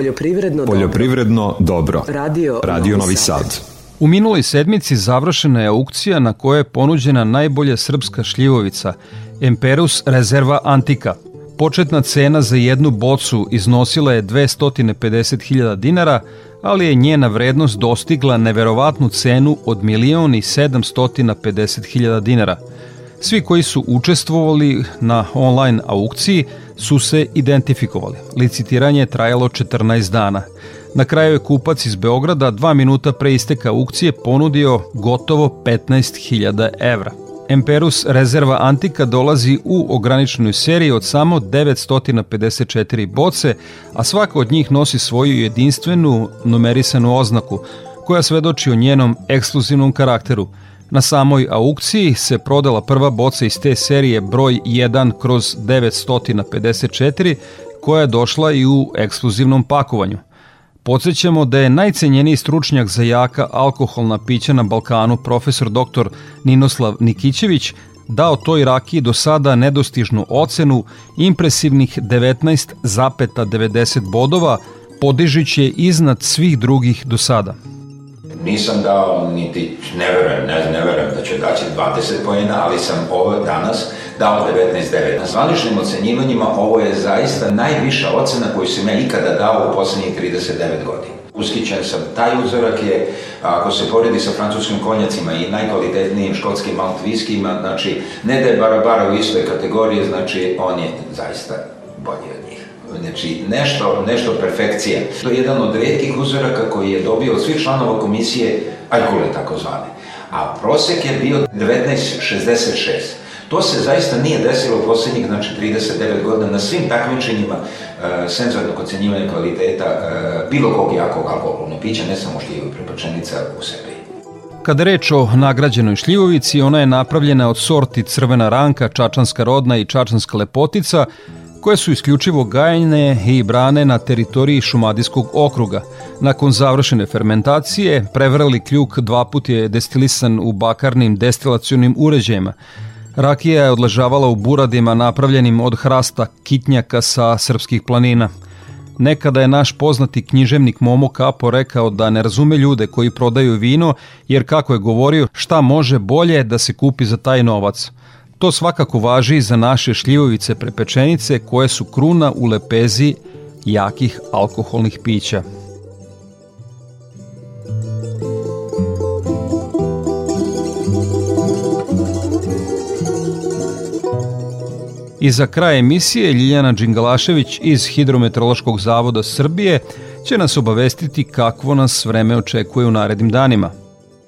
Poljoprivredno, Poljoprivredno dobro. Radio, Radio Novi Sad. U minuloj sedmici završena je aukcija na kojoj je ponuđena najbolja srpska šljivovica Emperus Reserva Antika. Početna cena za jednu bocu iznosila je 250.000 dinara, ali je njena vrednost dostigla neverovatnu cenu od milion i 750.000 dinara. Svi koji su učestvovali na online aukciji su se identifikovali. Licitiranje je trajalo 14 dana. Na kraju je kupac iz Beograda dva minuta pre isteka aukcije ponudio gotovo 15.000 evra. Emperus rezerva Antika dolazi u ograničenoj seriji od samo 954 boce, a svaka od njih nosi svoju jedinstvenu numerisanu oznaku, koja svedoči o njenom ekskluzivnom karakteru. Na samoj aukciji se prodala prva boca iz te serije broj 1 kroz 954, koja je došla i u ekskluzivnom pakovanju. Podsjećamo da je najcenjeniji stručnjak za jaka alkoholna pića na Balkanu profesor dr. Ninoslav Nikićević dao toj rakiji do sada nedostižnu ocenu impresivnih 19,90 bodova, podižić je iznad svih drugih do sada. Nisam dao niti, ne verujem, ne, ne verujem da će daći 20 pojena, ali sam ovo danas dao 19.9. Na zvaničnim ocenjivanjima ovo je zaista najviša ocena koju sam ja ikada dao u poslednjih 39 godina. Uskićen sam, taj uzorak je, ako se poredi sa francuskim konjacima i najkvalitetnijim škotskim malt viskijima, znači ne da je barabara u istoj kategoriji, znači on je zaista bolji. Znači, nešto, nešto perfekcija. To je jedan od redkih uzoraka koji je dobio od svih članova komisije Ajkule takozvane. A prosek je bio 1966. To se zaista nije desilo u poslednjih znači, 39 godina na svim takmičenjima e, senzornog ocenjivanja kvaliteta e, bilo kog jakog alkoholnog pića, ne samo šljivo i prepačenica u sebi. Kada reč o nagrađenoj šljivovici, ona je napravljena od sorti crvena ranka, čačanska rodna i čačanska lepotica, koje su isključivo gajene i brane na teritoriji Šumadijskog okruga. Nakon završene fermentacije, prevrali kljuk dva put je destilisan u bakarnim destilacionim uređajima. Rakija je odležavala u buradima napravljenim od hrasta kitnjaka sa srpskih planina. Nekada je naš poznati književnik Momo Kapo rekao da ne razume ljude koji prodaju vino, jer kako je govorio, šta može bolje da se kupi za taj novac. To svakako važi i za naše šljivovice prepečenice koje su kruna u lepezi jakih alkoholnih pića. I za kraj emisije Ljiljana Đingalašević iz Hidrometeorološkog zavoda Srbije će nas obavestiti kakvo nas vreme očekuje u narednim danima.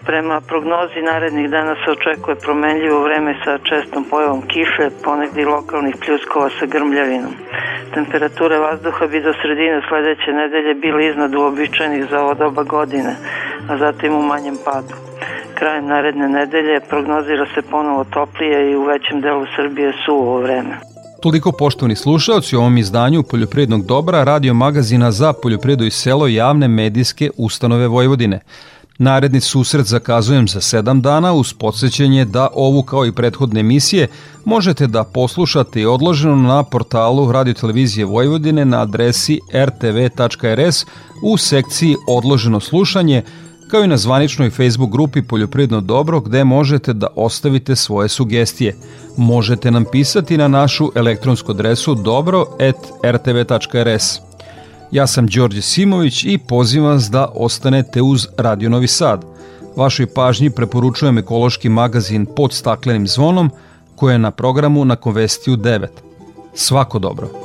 Prema prognozi narednih dana se očekuje promenljivo vreme sa čestom pojavom kiše, ponegdje lokalnih pljuskova sa grmljavinom. Temperature vazduha bi do sredine sledeće nedelje bili iznad uobičajenih za ovo doba godine, a zatim u manjem padu. Krajem naredne nedelje prognozira se ponovo toplije i u većem delu Srbije suvo vreme. Toliko poštovani slušalci u ovom izdanju Poljoprivrednog dobra radio magazina za poljoprivredu i selo javne medijske ustanove Vojvodine. Naredni susret zakazujem za 7 dana uz podsjećanje da ovu kao i prethodne emisije možete da poslušate i odloženo na portalu Radio Televizije Vojvodine na adresi rtv.rs u sekciji Odloženo slušanje kao i na zvaničnoj Facebook grupi Poljoprivredno dobro gde možete da ostavite svoje sugestije. Možete nam pisati na našu elektronsku adresu dobro.rtv.rs. Ja sam Đorđe Simović i pozivam vas da ostanete uz Radio Novi Sad. Vašoj pažnji preporučujem ekološki magazin pod staklenim zvonom koji je na programu na Konvestiju 9. Svako dobro!